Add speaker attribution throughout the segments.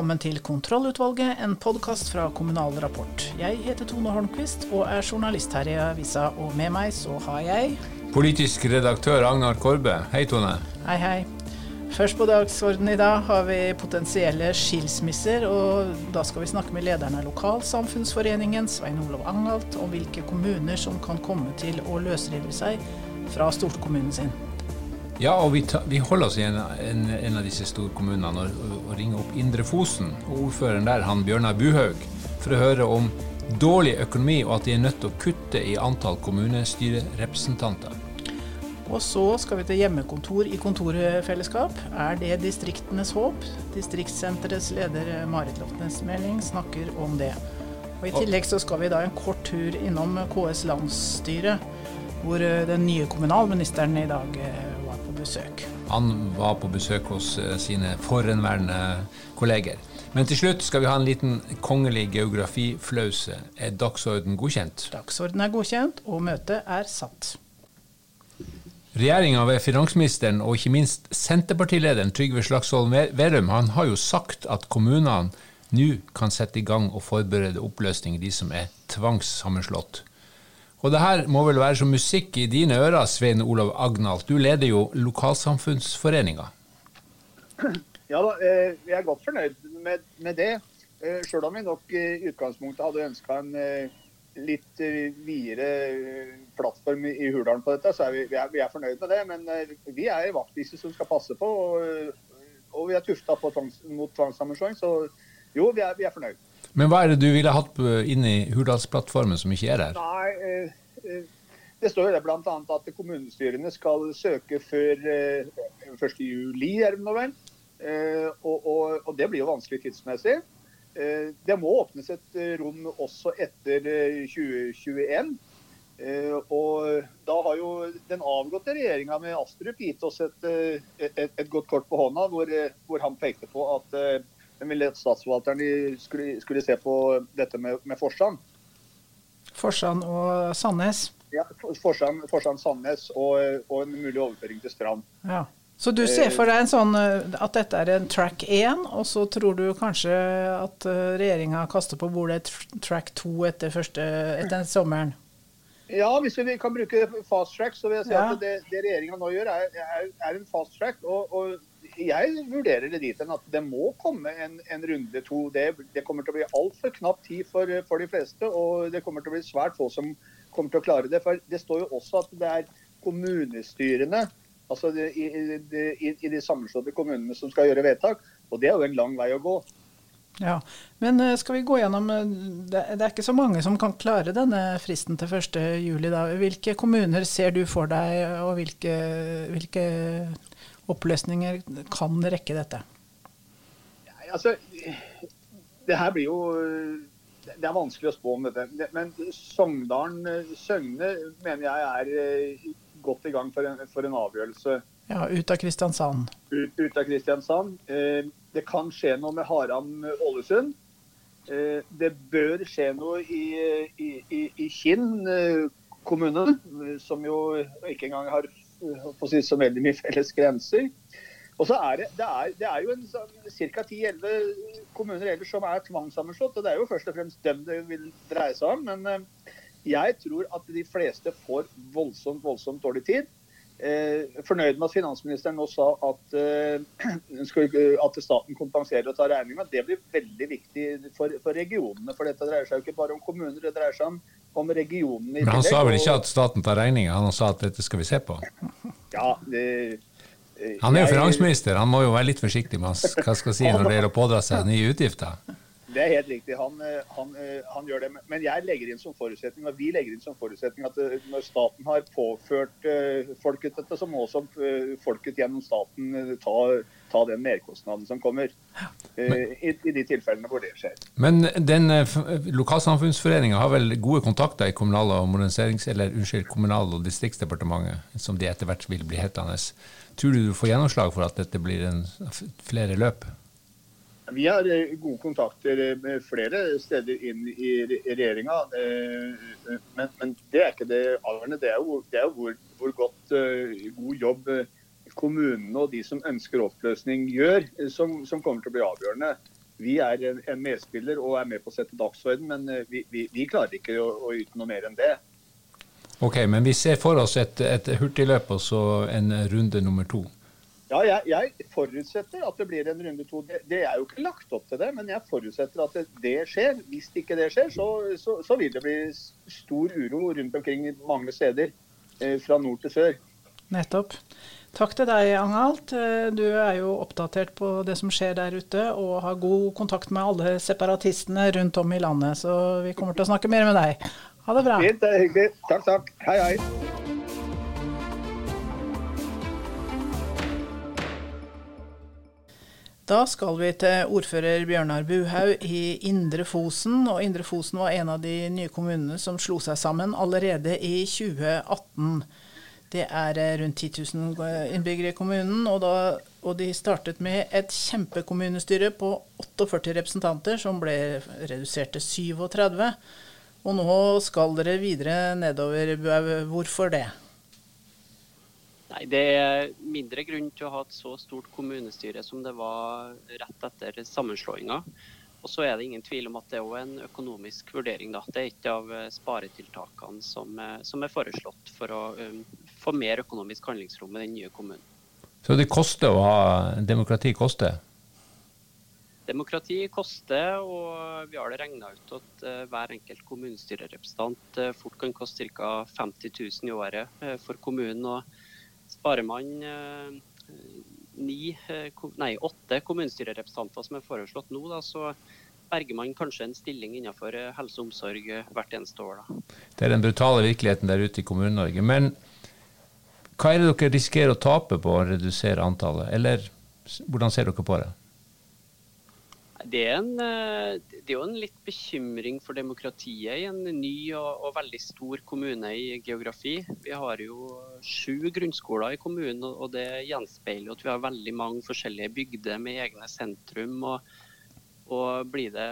Speaker 1: velkommen til Kontrollutvalget, en podkast fra Kommunal Rapport. Jeg heter Tone Holmquist og er journalist her i avisa, og med meg så har jeg
Speaker 2: Politisk redaktør Agnar Korbe. Hei, Tone.
Speaker 1: Hei, hei. Først på dagsordenen i dag har vi potensielle skilsmisser, og da skal vi snakke med lederen av Lokalsamfunnsforeningen, Svein Olav Angalt, om hvilke kommuner som kan komme til å løsrive seg fra storkommunen sin.
Speaker 2: Ja, og vi, ta, vi holder oss i en, en, en av disse storkommunene og, og, ringer opp Indre Fosen og ordføreren der, han Bjørnar Buhaug, for å høre om dårlig økonomi og at de er nødt til å kutte i antall kommunestyrerepresentanter.
Speaker 1: Og så skal vi til hjemmekontor i kontorfellesskap. Er det distriktenes håp? Distriktssenterets leder Marit Lofnes Meling snakker om det. Og I tillegg så skal vi da en kort tur innom KS landsstyre, hvor den nye kommunalministeren i dag besøk.
Speaker 2: Han var på besøk hos eh, sine forhenværende kolleger. Men til slutt skal vi ha en liten kongelig geografiflause. Er dagsorden godkjent?
Speaker 1: Dagsorden er godkjent, og møtet er satt.
Speaker 2: Regjeringa ved finansministeren og ikke minst Senterpartilederen Trygve Slagsvold Verum han har jo sagt at kommunene nå kan sette i gang og forberede oppløsning, de som er tvangssammenslått. Og det her må vel være som musikk i dine ører, Svein Olav Agnalt. Du leder jo Lokalsamfunnsforeninga.
Speaker 3: Ja da, eh, jeg er godt fornøyd med, med det. Eh, Sjøl om vi nok i utgangspunktet hadde ønska en eh, litt videre plattform i Hurdalen på dette, så er vi, vi, er, vi er fornøyd med det. Men vi er vaktdisse som skal passe på, og, og vi er tufta tvangs, mot tvangssammenslåing. Så jo, vi er, vi er fornøyd.
Speaker 2: Men hva er det du ville hatt inne i Hurdalsplattformen som ikke er der?
Speaker 3: Nei, eh, eh, Det står jo bl.a. at kommunestyrene skal søke før 1.7, eh, er det nå vel. Og, og, og, det blir jo vanskelig tidsmessig. Det må åpnes et rom også etter 2021. Og da har jo den avgåtte regjeringa med Astrup gitt oss et, et, et, godt kort på hånda, hvor, hvor han pekte på at men ville at statsforvalteren skulle, skulle, se på dette med, med Forsand.
Speaker 1: Forsand og Sandnes?
Speaker 3: Ja, Forsand, Forsand Sandnes og, og, en mulig overføring til Strand.
Speaker 1: Ja. Så du ser for deg en sånn, at dette er en track 1, og så tror du kanskje at eh, regjeringa kaster på bordet et track 2 etter, første, etter sommeren?
Speaker 3: Ja, hvis vi kan bruke fast track, så vil jeg si ja. at det, det regjeringa nå gjør, er, er, er, en fast track. og, og jeg vurderer det dit at det må komme en, en runde to. Det, det, kommer til å bli altfor knapp tid for, for, de fleste, og det kommer til å bli svært få som kommer til å klare det. For det står jo også at det er kommunestyrene altså det, i, i, i, de sammenslåtte kommunene som skal gjøre vedtak. Og det er jo en lang vei å gå.
Speaker 1: Ja, Men eh, skal vi gå gjennom eh, Det er ikke så mange som kan klare denne fristen til 1.7. Hvilke kommuner ser du for deg, og hvilke, hvilke oppløsninger kan rekke dette?
Speaker 3: Ja, altså, det her blir jo Det er vanskelig å spå om dette. Men Sogndalen Søgne mener jeg er eh, godt i gang for en, for en avgjørelse.
Speaker 1: Ja, ut av Kristiansand.
Speaker 3: Ut, ut av Kristiansand. Eh, det kan skje noe med Haram-Ålesund. Eh, det bør skje noe i, i, i, i Kinn kommune, som jo ikke engang har si, så veldig mye felles grenser. Og så er det, det, er, det er jo sånn, ca. 10-11 kommuner ellers som er tvangssammenslått. og Det er jo først og fremst dem det vil dreie seg om. Men eh, jeg tror at de fleste får voldsomt, voldsomt dårlig tid. Eh, fornøyd med at finansministeren nå sa at, eh, at staten kompenserer og tar regninga. Det blir veldig viktig for, for, regionene. For dette dreier seg jo ikke bare om kommuner, det dreier seg om, om regionene.
Speaker 2: Men han sa vel ikke at staten tar regninga, han sa at dette skal vi se på?
Speaker 3: Ja, det,
Speaker 2: eh, han er jo finansminister, han må jo være litt forsiktig med hva skal si når det gjelder å pådra seg nye utgifter.
Speaker 3: Det er helt riktig. Han, eh, han, eh, han, gjør det. Men jeg legger inn som forutsetning, og vi legger inn som forutsetning at eh, når staten har påført folket dette, så må også folket gjennom staten ta, ta den merkostnaden som kommer. Men, i, i, de tilfellene hvor det skjer.
Speaker 2: Men den lokalsamfunnsforeninga har vel gode kontakter i Kommunal- og, eller, unnskyld, kommunal og distriktsdepartementet, som de etter hvert vil bli hetende. Tror du du får gjennomslag for at dette blir en, flere løp?
Speaker 3: Vi har eh, gode kontakter eh, med flere steder inn i regjeringa. Eh, men, men, det er ikke det avgjørende. Det er jo, det er jo hvor, hvor, godt, god jobb kommunene og de som ønsker oppløsning gjør, som, som kommer til å bli avgjørende. vi er en, medspiller og er med på å sette dagsorden, men vi, vi, vi klarer ikke å, å yte noe mer enn det.
Speaker 2: Ok, Men vi ser for oss et, et hurtigløp og så en runde nummer to.
Speaker 3: Ja, jeg, jeg, forutsetter at det blir en runde to. Det, det, er jo ikke lagt opp til det, men jeg forutsetter at det, det skjer. Hvis ikke det skjer, så, så, så, vil det bli stor uro rundt omkring mange steder. Eh, fra nord til sør.
Speaker 1: Nettopp. Takk til deg, Angalt. Eh, du er jo oppdatert på det som skjer der ute, og har god kontakt med alle separatistene rundt om i landet. Så vi kommer til å snakke mer med deg. Ha det bra.
Speaker 3: Fint, det er hyggelig. Takk, takk. Hei, hei.
Speaker 1: Da skal vi til ordfører Bjørnar Buhaug i Indre Fosen. Og Indre Fosen var en av de nye kommunene som slo seg sammen allerede i 2018. Det er eh, rundt 10 000 eh, innbyggere i kommunen, og, da, og, de startet med et kjempekommunestyre på 48 representanter, som ble redusert til 37. Og nå skal dere videre nedover. Buhaug. Hvorfor det?
Speaker 4: Nei, Det er mindre grunn til å ha et så stort kommunestyre som det var rett etter sammenslåinga. Og så er det ingen tvil om at det er også en økonomisk vurdering. Da. Det er et av eh, sparetiltakene som, som er foreslått for å um, få mer økonomisk handlingsrom i den nye kommunen.
Speaker 2: Så det koster å ha demokrati? koster?
Speaker 4: Demokrati koster, og vi har det regna ut at uh, hver enkelt kommunestyrerepresentant fort kan koste ca. 50 000 i året for kommunen. og Sparer man ni, eh, nei, åtte kommunestyrerepresentanter som er foreslått nå, da, så berger man kanskje en stilling innenfor eh, helse og omsorg eh, hvert eneste år. Da.
Speaker 2: Det er den brutale virkeligheten der ute i Kommune-Norge. Men hva er det dere risikerer å tape på å redusere antallet, eller hvordan ser dere på det?
Speaker 4: Det er, en, eh, det er, jo en litt bekymring for demokratiet i en ny og, og, veldig stor kommune i geografi. Vi har jo sju grunnskoler i kommunen, og det gjenspeiler at vi har veldig mange forskjellige bygder med egne sentrum. og, og Blir det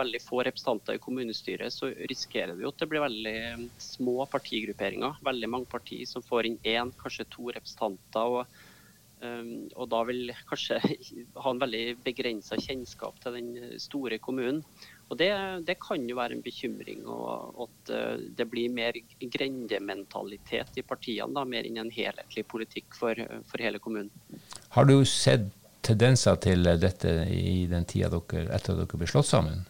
Speaker 4: veldig få representanter i kommunestyret, så risikerer vi at det blir veldig små partigrupperinger. Veldig mange partier som får inn én, kanskje to representanter. og og da vil kanskje ha en veldig begrensa kjennskap til den store kommunen. Og det, det, kan jo være en bekymring, og at eh, det blir mer grendementalitet i partiene. Da, mer enn en helhetlig politikk for, for, hele kommunen.
Speaker 2: Har du sett tendenser til dette i den tida dere, etter at dere ble slått sammen?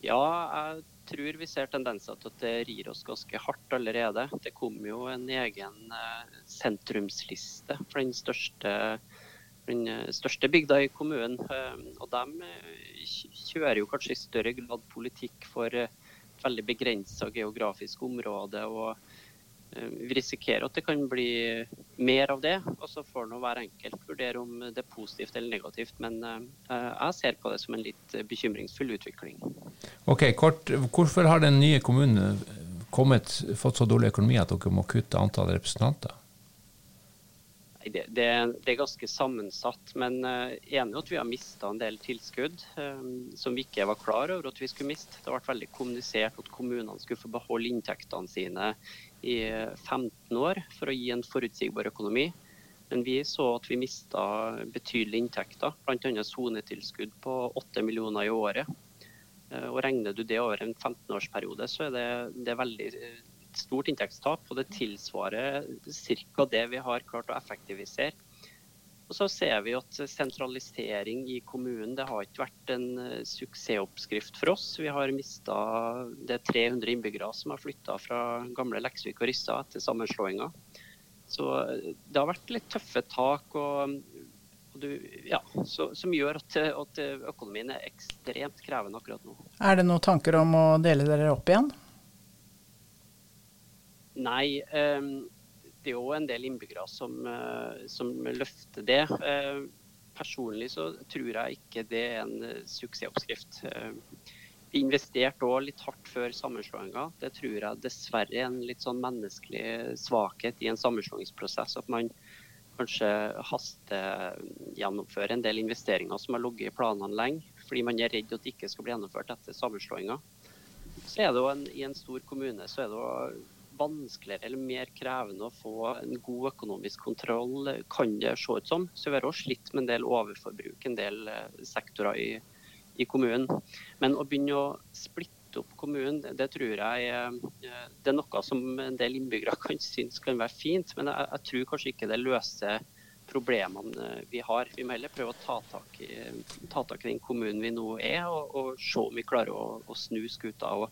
Speaker 4: Ja, jeg tror vi ser tendenser til at det rir oss ganske hardt allerede. Det kom jo en egen eh, sentrumsliste for den største, den eh, største bygda i kommunen. Eh, og de kjører jo kanskje i større grad politikk for et veldig begrensa geografisk område. og vi risikerer at det kan bli mer av det, og så får nå hver enkelt vurdere om det er positivt eller negativt. Men jeg ser på det som en litt bekymringsfull utvikling.
Speaker 2: Ok, kort, Hvorfor har den nye kommunen kommet, fått så dårlig økonomi at dere må kutte antall representanter?
Speaker 4: Det, det, det, er ganske sammensatt, men uh, enig at vi har mista en del tilskudd um, som vi ikke var klar over at vi skulle miste. Det vært veldig kommunisert at kommunene skulle få beholde inntektene sine i 15 år for å gi en forutsigbar økonomi. Men vi så at vi mista betydelige inntekter, bl.a. sonetilskudd på 8 millioner i året. Uh, og Regner du det over en 15-årsperiode, så er det, det er veldig eh, stort inntektstap. Og det tilsvarer ca. det vi har klart å effektivisere. Og så ser vi at sentralisering i kommunen det har ikke vært en eh, suksessoppskrift for oss. Vi har mista 300 innbyggere som har flytta fra gamle Leksvik og Rissa etter sammenslåinga. Så det har vært litt tøffe tak. og du, ja, så, som gjør at, at, økonomien er ekstremt krevende akkurat nå.
Speaker 1: Er det noen tanker om å dele dere opp igjen?
Speaker 4: Nei. Um, det er jo en del innbyggere som, uh, som løfter det. Uh, personlig så tror jeg ikke det er en uh, suksessoppskrift. Vi investerte òg litt hardt før sammenslåinga. Det tror jeg dessverre er en litt sånn menneskelig svakhet i en sammenslåingsprosess. At man kanskje hastegjennomfører en del investeringer som har ligget i planene lenge, fordi man er redd at det ikke skal bli gjennomført etter sammenslåinga. Så er det jo en, I en stor kommune så er det jo vanskeligere eller mer krevende å få en god økonomisk kontroll, kan det se ut som. Så vi har også slitt med en del overforbruk, en del sektorer i, i kommunen. Men å begynne å splitte opp kommunen, det, det tror jeg det er noe som en del innbyggere kan synes kan være fint, men jeg, jeg tror kanskje ikke det løser problemene vi har. Vi må heller prøve å ta tak i, ta tak i den kommunen vi nå er, og, og se om vi klarer å, å snu skuta og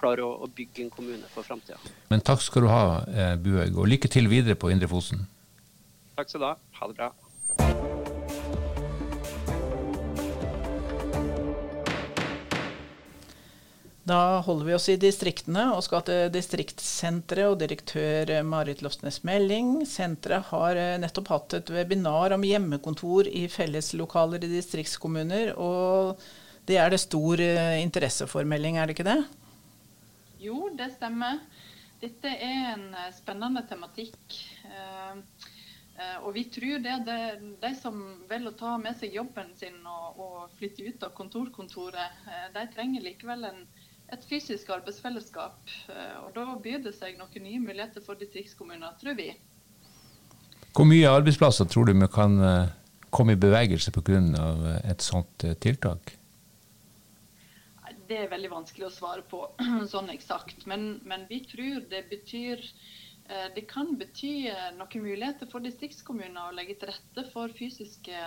Speaker 4: klare å, å, bygge en kommune for framtida.
Speaker 2: Men takk skal du ha, eh, Buøg, og lykke til videre på Indre Fosen.
Speaker 4: Takk skal du ha. Ha det bra.
Speaker 1: Da holder vi oss i distriktene og skal til distriktssenteret og direktør Marit Lofsnes Melding. Senteret har eh, nettopp hatt et webinar om hjemmekontor i felleslokaler i distriktskommuner. Og det er det stor eh, interesse for, Melding, er det ikke det?
Speaker 5: Jo, det stemmer. Dette er en eh, spennende tematikk. Og vi tror det er de som velger å ta med seg jobben sin og, og flytte ut av kontorkontoret, de trenger likevel en et fysisk arbeidsfellesskap. Eh, og Da byr det seg noen nye muligheter for distriktskommuner, tror vi.
Speaker 2: Hvor mye arbeidsplasser tror du vi kan eh, komme i bevegelse pga. Eh, et sånt tiltak?
Speaker 5: Det er veldig vanskelig å svare på sånn eksakt. Men, men vi tror det betyr det kan bety noen muligheter for distriktskommuner å legge til rette for fysiske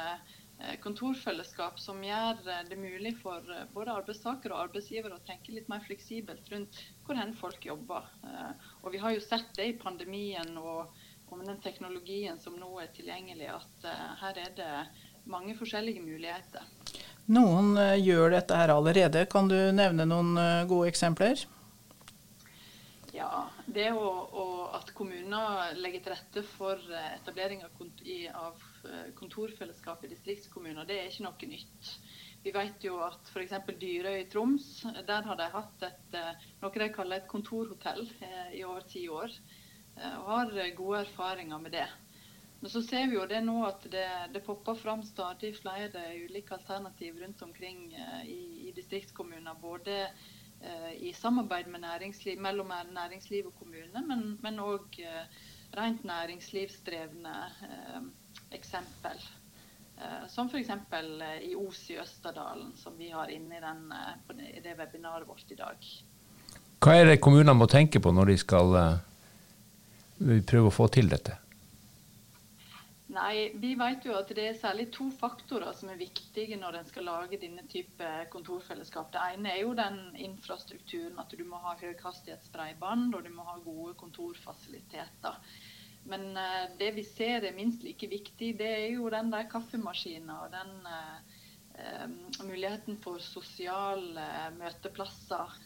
Speaker 5: Eh, kontorfellesskap som gjør eh, det mulig for eh, både arbeidstakere og arbeidsgivere å tenke litt mer fleksibelt rundt hvor hen folk jobber. Og Vi har jo sett det i pandemien og, med den teknologien som nå er tilgjengelig, at her er det mange forskjellige muligheter.
Speaker 1: Noen gjør dette her allerede. Kan du nevne noen gode eksempler?
Speaker 5: Ja, det å, å, at kommuner legger til rette for etablering av, av Eh, kontorfellesskap i distriktskommuner, det er ikke noe nytt. Vi vet jo at f.eks. Dyrøy i Troms, der har de hatt et, eh, noe de kaller et kontorhotell eh, i over ti år. Og har gode erfaringer med det. Men så ser vi jo det nå at det, det popper fram stadig flere ulike alternativ rundt omkring i, i distriktskommuner. Både i samarbeid næringsliv, mellom næringsliv og kommune, men òg rent næringslivsdrevne eksempel. Eh, som f.eks. Eh, i Os i Østerdalen, som vi har inne i, den, eh, i det webinaret vårt i dag.
Speaker 2: Hva er det kommunene må tenke på når de skal prøve å få til dette?
Speaker 5: Nei, Vi vet jo at det er særlig to faktorer som er viktige når en skal lage denne type kontorfellesskap. Det ene er jo den infrastrukturen, at du må ha høyhastighetsbredbånd og du må ha gode kontorfasiliteter. Men uh, det vi ser er minst like viktig, det er jo den der kaffemaskinen og den uh, muligheten for sosiale møteplasser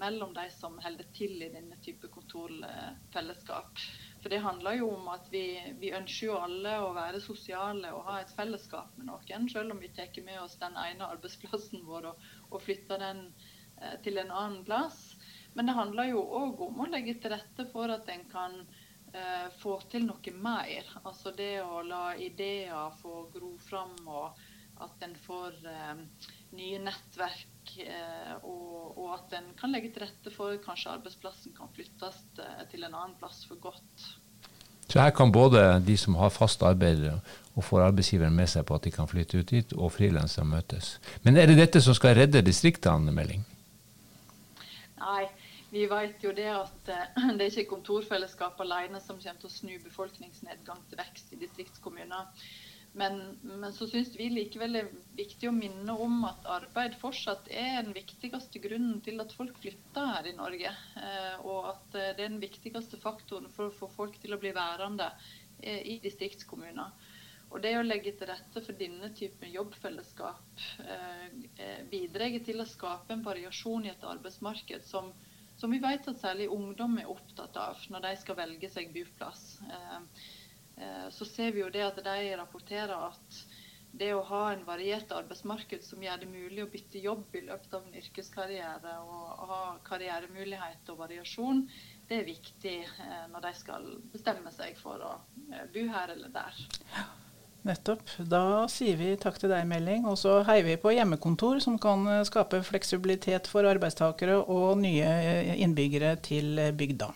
Speaker 5: mellom de som holder til i denne type kontorfellesskap. For det handler jo om at vi, vi, ønsker jo alle å være sosiale og ha et fellesskap med noen, selv om vi tar med oss den ene arbeidsplassen vår og, og flytter den til en annen plass. Men det handler jo òg om å legge til rette for at en kan eh, få til noe mer. Altså det å la ideer få gro fram, og at en får eh, nye nettverk. Eh, og, og, at en kan legge til rette for kanskje arbeidsplassen kan flyttes eh, til en annen plass for godt.
Speaker 2: Så her kan både de som har fast arbeid og får arbeidsgiveren med seg på at de kan flytte ut dit, og frilansere møtes. Men er det dette som skal redde distriktene, Melding?
Speaker 5: Nei, vi vet jo det at eh, det er ikke kontorfellesskap alene som kommer til å snu befolkningsnedgang til vekst i distriktskommuner. Men, men så syns vi likevel det er viktig å minne om at arbeid fortsatt er den viktigste grunnen til at folk flytter her i Norge. Eh, og at eh, det er den viktigste faktoren for å få folk til å bli værende i distriktskommuner. Og det å legge til rette for denne typen jobbfellesskap eh, bidrar til å skape en variasjon i et arbeidsmarked som, som vi vet at særlig ungdom er opptatt av når de skal velge seg boplass. Eh, eh, så ser vi jo det at de rapporterer at det å ha en variert arbeidsmarked som gjør det mulig å bytte jobb i løpet av en yrkeskarriere og ha karrieremulighet og variasjon, det er viktig eh, når de skal bestemme seg for å bo her eller der.
Speaker 1: Nettopp. Da sier vi takk til deg, Melding. Og så heier vi på hjemmekontor, som kan eh, skape fleksibilitet for arbeidstakere og nye eh, innbyggere til eh, bygda.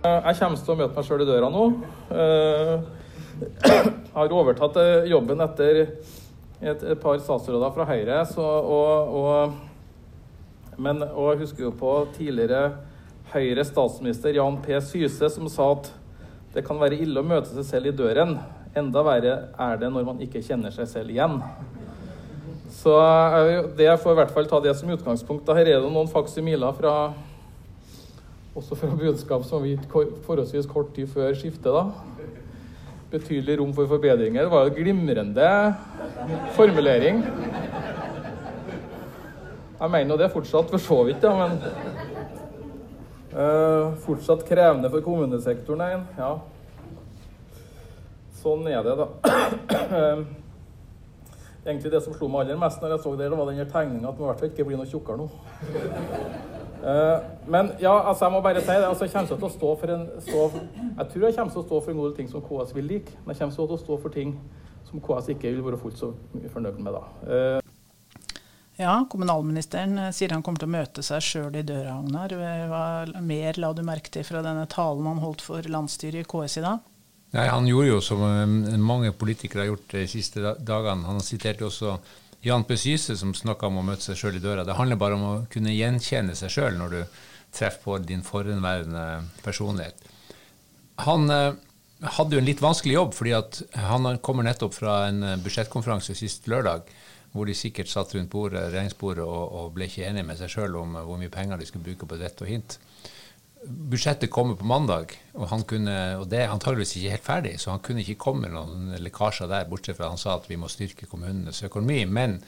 Speaker 6: Jeg kommer til å møte meg sjøl i døra nå. Jeg har overtatt jobben etter et, et par statsråder fra Høyre. Så, og, og, men, jeg husker jo på tidligere Høyre statsminister Jan P. Syse som sa at det kan være ille å møte seg selv i døren. Enda verre er det når man ikke kjenner seg selv igjen. Så det får i hvert fall ta det som utgangspunkt. Da her er det noen faksimiler fra også fra budskap som vi gitt forholdsvis kort tid før skiftet. da. Betydelig rom for forbedringer. Det var jo glimrende formulering. Jeg mener jo det fortsatt, for så vidt, ja, men uh, Fortsatt krevende for kommunesektoren. Ja. Sånn er det, da. uh, egentlig det som slo meg aller mest når jeg så det var den tegninga at man i hvert fall ikke blir noe tjukkere nå. Uh, men ja, altså jeg må bare si det. altså Jeg kommer til å stå for en stå, Jeg tror jeg kommer til å stå for en god del ting som KS vil like. Men jeg kommer til å stå for ting som KS ikke vil være fullt så fornøyd med. da. Uh,
Speaker 1: ja, kommunalministeren sier han kommer til å møte seg sjøl i døra, Agnar. Hva mer la du merke til fra denne talen han holdt for landsstyret i KS i dag?
Speaker 2: Nei, Han gjorde jo som mange politikere har gjort de siste dagene. Han siterte også Jan P. Syse som snakka om å møte seg sjøl i døra. Det handler bare om å kunne gjenkjenne seg sjøl når du treffer på din forhenværende personlighet. Han eh, hadde jo en litt vanskelig jobb, fordi han kommer nettopp fra en budsjettkonferanse sist lørdag hvor de sikkert satt rundt bordet, regjeringsbordet og, og ble ikke enige med seg sjøl om hvor mye penger de skulle bruke på dette og hint. Budsjettet kommer på mandag, og, han kunne, og det er antageligvis ikke helt ferdig, så han kunne ikke komme med noen lekkasjer der, bortsett fra han sa at vi må styrke kommunenes økonomi. men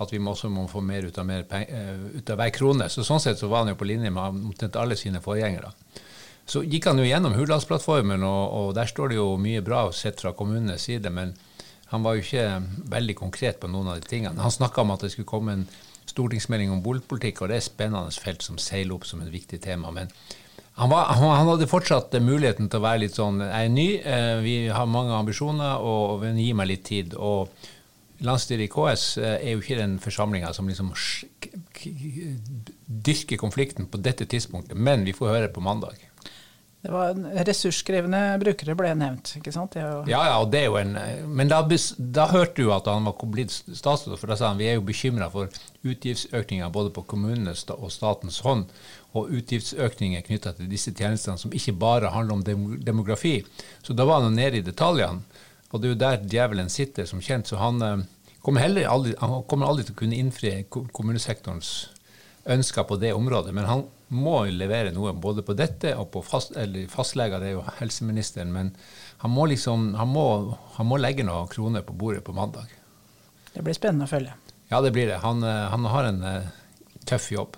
Speaker 2: at vi også må få mer ut av, mer penger, ut av hver krone. Så Sånn sett så var han jo på linje med omtrent alle sine forgjengere. Så gikk han jo gjennom Hurdalsplattformen, og, og der står det jo mye bra sett fra kommunenes side. men han var jo ikke veldig konkret på noen av de tingene. Han snakka om at det skulle komme en stortingsmelding om boligpolitikk, og det er et spennende felt som seiler opp som et viktig tema. Men han, var, han hadde fortsatt muligheten til å være litt sånn Jeg er ny, eh, vi har mange ambisjoner, og gi meg litt tid. og Landsstyret i KS eh, er jo ikke den forsamlinga som liksom dyrker konflikten på dette tidspunktet, men vi får høre på mandag.
Speaker 1: Det var Ressurskrevende brukere ble nevnt, ikke sant?
Speaker 2: Jo... Ja, ja, og det er jo en, men da, da hørte du at han var blitt statsråd, for da sa han vi er jo bekymra for utgiftsøkninger både på kommunenes og statens hånd, og utgiftsøkninger knytta til disse tjenestene som ikke bare handler om demografi. Så da var han nede i detaljene, og det er jo der djevelen sitter, som kjent. Så han eh, kommer, aldri, han kommer aldri til å kunne innfri kommunesektorens ønsker på det området. men han må levere noe både på dette og på fast, eller fastleger, det er jo helseministeren. Men han må liksom, han må, han må legge noen kroner på bordet på mandag.
Speaker 1: Det blir spennende å følge.
Speaker 2: Ja, det blir det. Han, eh, han har en uh, tøff jobb.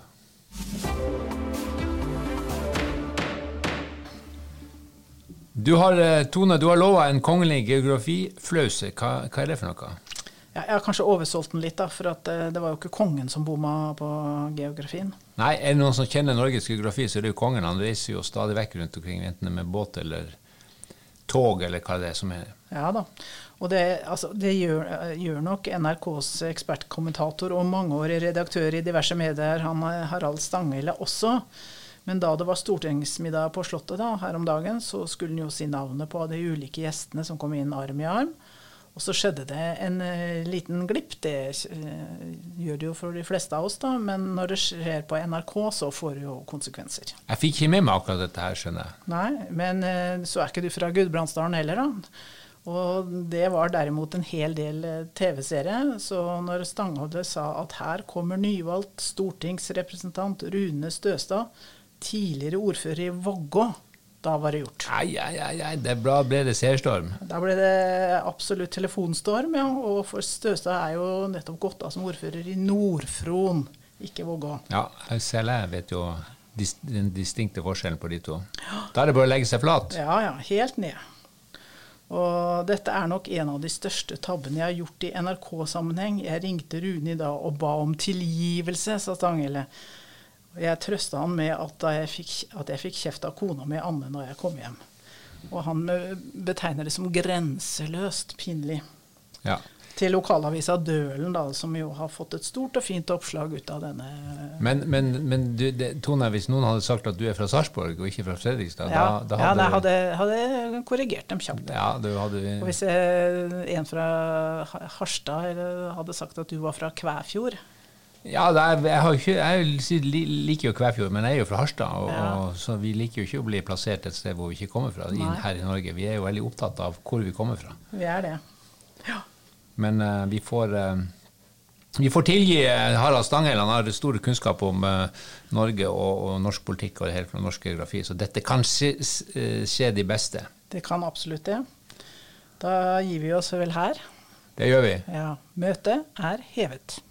Speaker 2: Du har, eh, Tone, du har lova en kongelig geografiflause. Hva, hva er det for noe?
Speaker 1: Jeg har kanskje oversolgt den litt, da, for det, det var jo ikke kongen som bomma på geografien.
Speaker 2: Nei, er det noen som kjenner Norges geografi, så er det jo kongen. Han reiser jo stadig vekk rundt omkring, enten med båt eller tog, eller hva det er som er.
Speaker 1: Ja da. Og det, altså, det gjør, gjør, nok NRKs ekspertkommentator og mangeårig redaktør i diverse medier, han Harald Stanghelle, også. Men da det var stortingsmiddag på Slottet da, her om dagen, så skulle han jo si navnet på de ulike gjestene som kom inn arm i arm. Og så skjedde det en uh, liten glipp. Det uh, gjør det jo for de fleste av oss, da. Men når det skjer på NRK, så får det jo konsekvenser.
Speaker 2: Jeg fikk ikke med meg akkurat dette her, skjønner jeg.
Speaker 1: Nei, men uh, så er ikke du fra Gudbrandsdalen heller, da. Og det var derimot en hel del TV-seere. Så når Stangholdet sa at her kommer nyvalgt stortingsrepresentant Rune Støstad, tidligere ordfører i Vågå, da var det gjort.
Speaker 2: Ai, ai, ai, det bra ble det seerstorm?
Speaker 1: Da ble det absolutt telefonstorm, ja. Og for Støstad er jo nettopp gått av som ordfører i Nord-Fron, ikke Vågå.
Speaker 2: Ja, selv jeg vet jo den distinkte forskjellen på de to. Da er det bare å legge seg flat.
Speaker 1: Ja, ja. Helt ned. Og dette er nok en av de største tabbene jeg har gjort i NRK-sammenheng. Jeg ringte Rune i dag og ba om tilgivelse, sa Stanghelle. Jeg trøsta han med at jeg, fikk, at jeg fikk kjeft av kona mi Anne når jeg kom hjem. Og han betegner det som grenseløst pinlig.
Speaker 2: Ja.
Speaker 1: til lokalavisa Dølen, da, som jo har fått et stort og fint oppslag ut av denne.
Speaker 2: Men, men, men du, det, Tone, hvis noen hadde sagt at du er fra Sarpsborg og ikke fra Fredrikstad,
Speaker 1: Ja,
Speaker 2: da, da
Speaker 1: ja
Speaker 2: hadde,
Speaker 1: jeg hadde, hadde korrigert dem kjapt.
Speaker 2: ja, du hadde
Speaker 1: Og hvis eh, en fra Harstad hadde sagt at du var fra Kvæfjord
Speaker 2: Ja, det er, jeg, har ikke, jeg liker jo Kvæfjord, men jeg er jo fra Harstad, og,
Speaker 1: Ja.
Speaker 2: og, så vi liker jo ikke å bli plassert et sted hvor vi ikke kommer fra,
Speaker 1: Nei.
Speaker 2: her i Norge. Vi er jo veldig opptatt av hvor vi kommer fra.
Speaker 1: Vi er det. ja.
Speaker 2: Men uh, vi får uh, vi får tilgi eh, Harald Stanghell. Han har stor kunnskap om uh, Norge og, og norsk politikk og helt fra norsk geografi, så dette kan skje, skje de beste.
Speaker 1: Det kan absolutt det. Da gir vi oss vel her.
Speaker 2: Det gjør vi.
Speaker 1: Ja, møtet er hevet.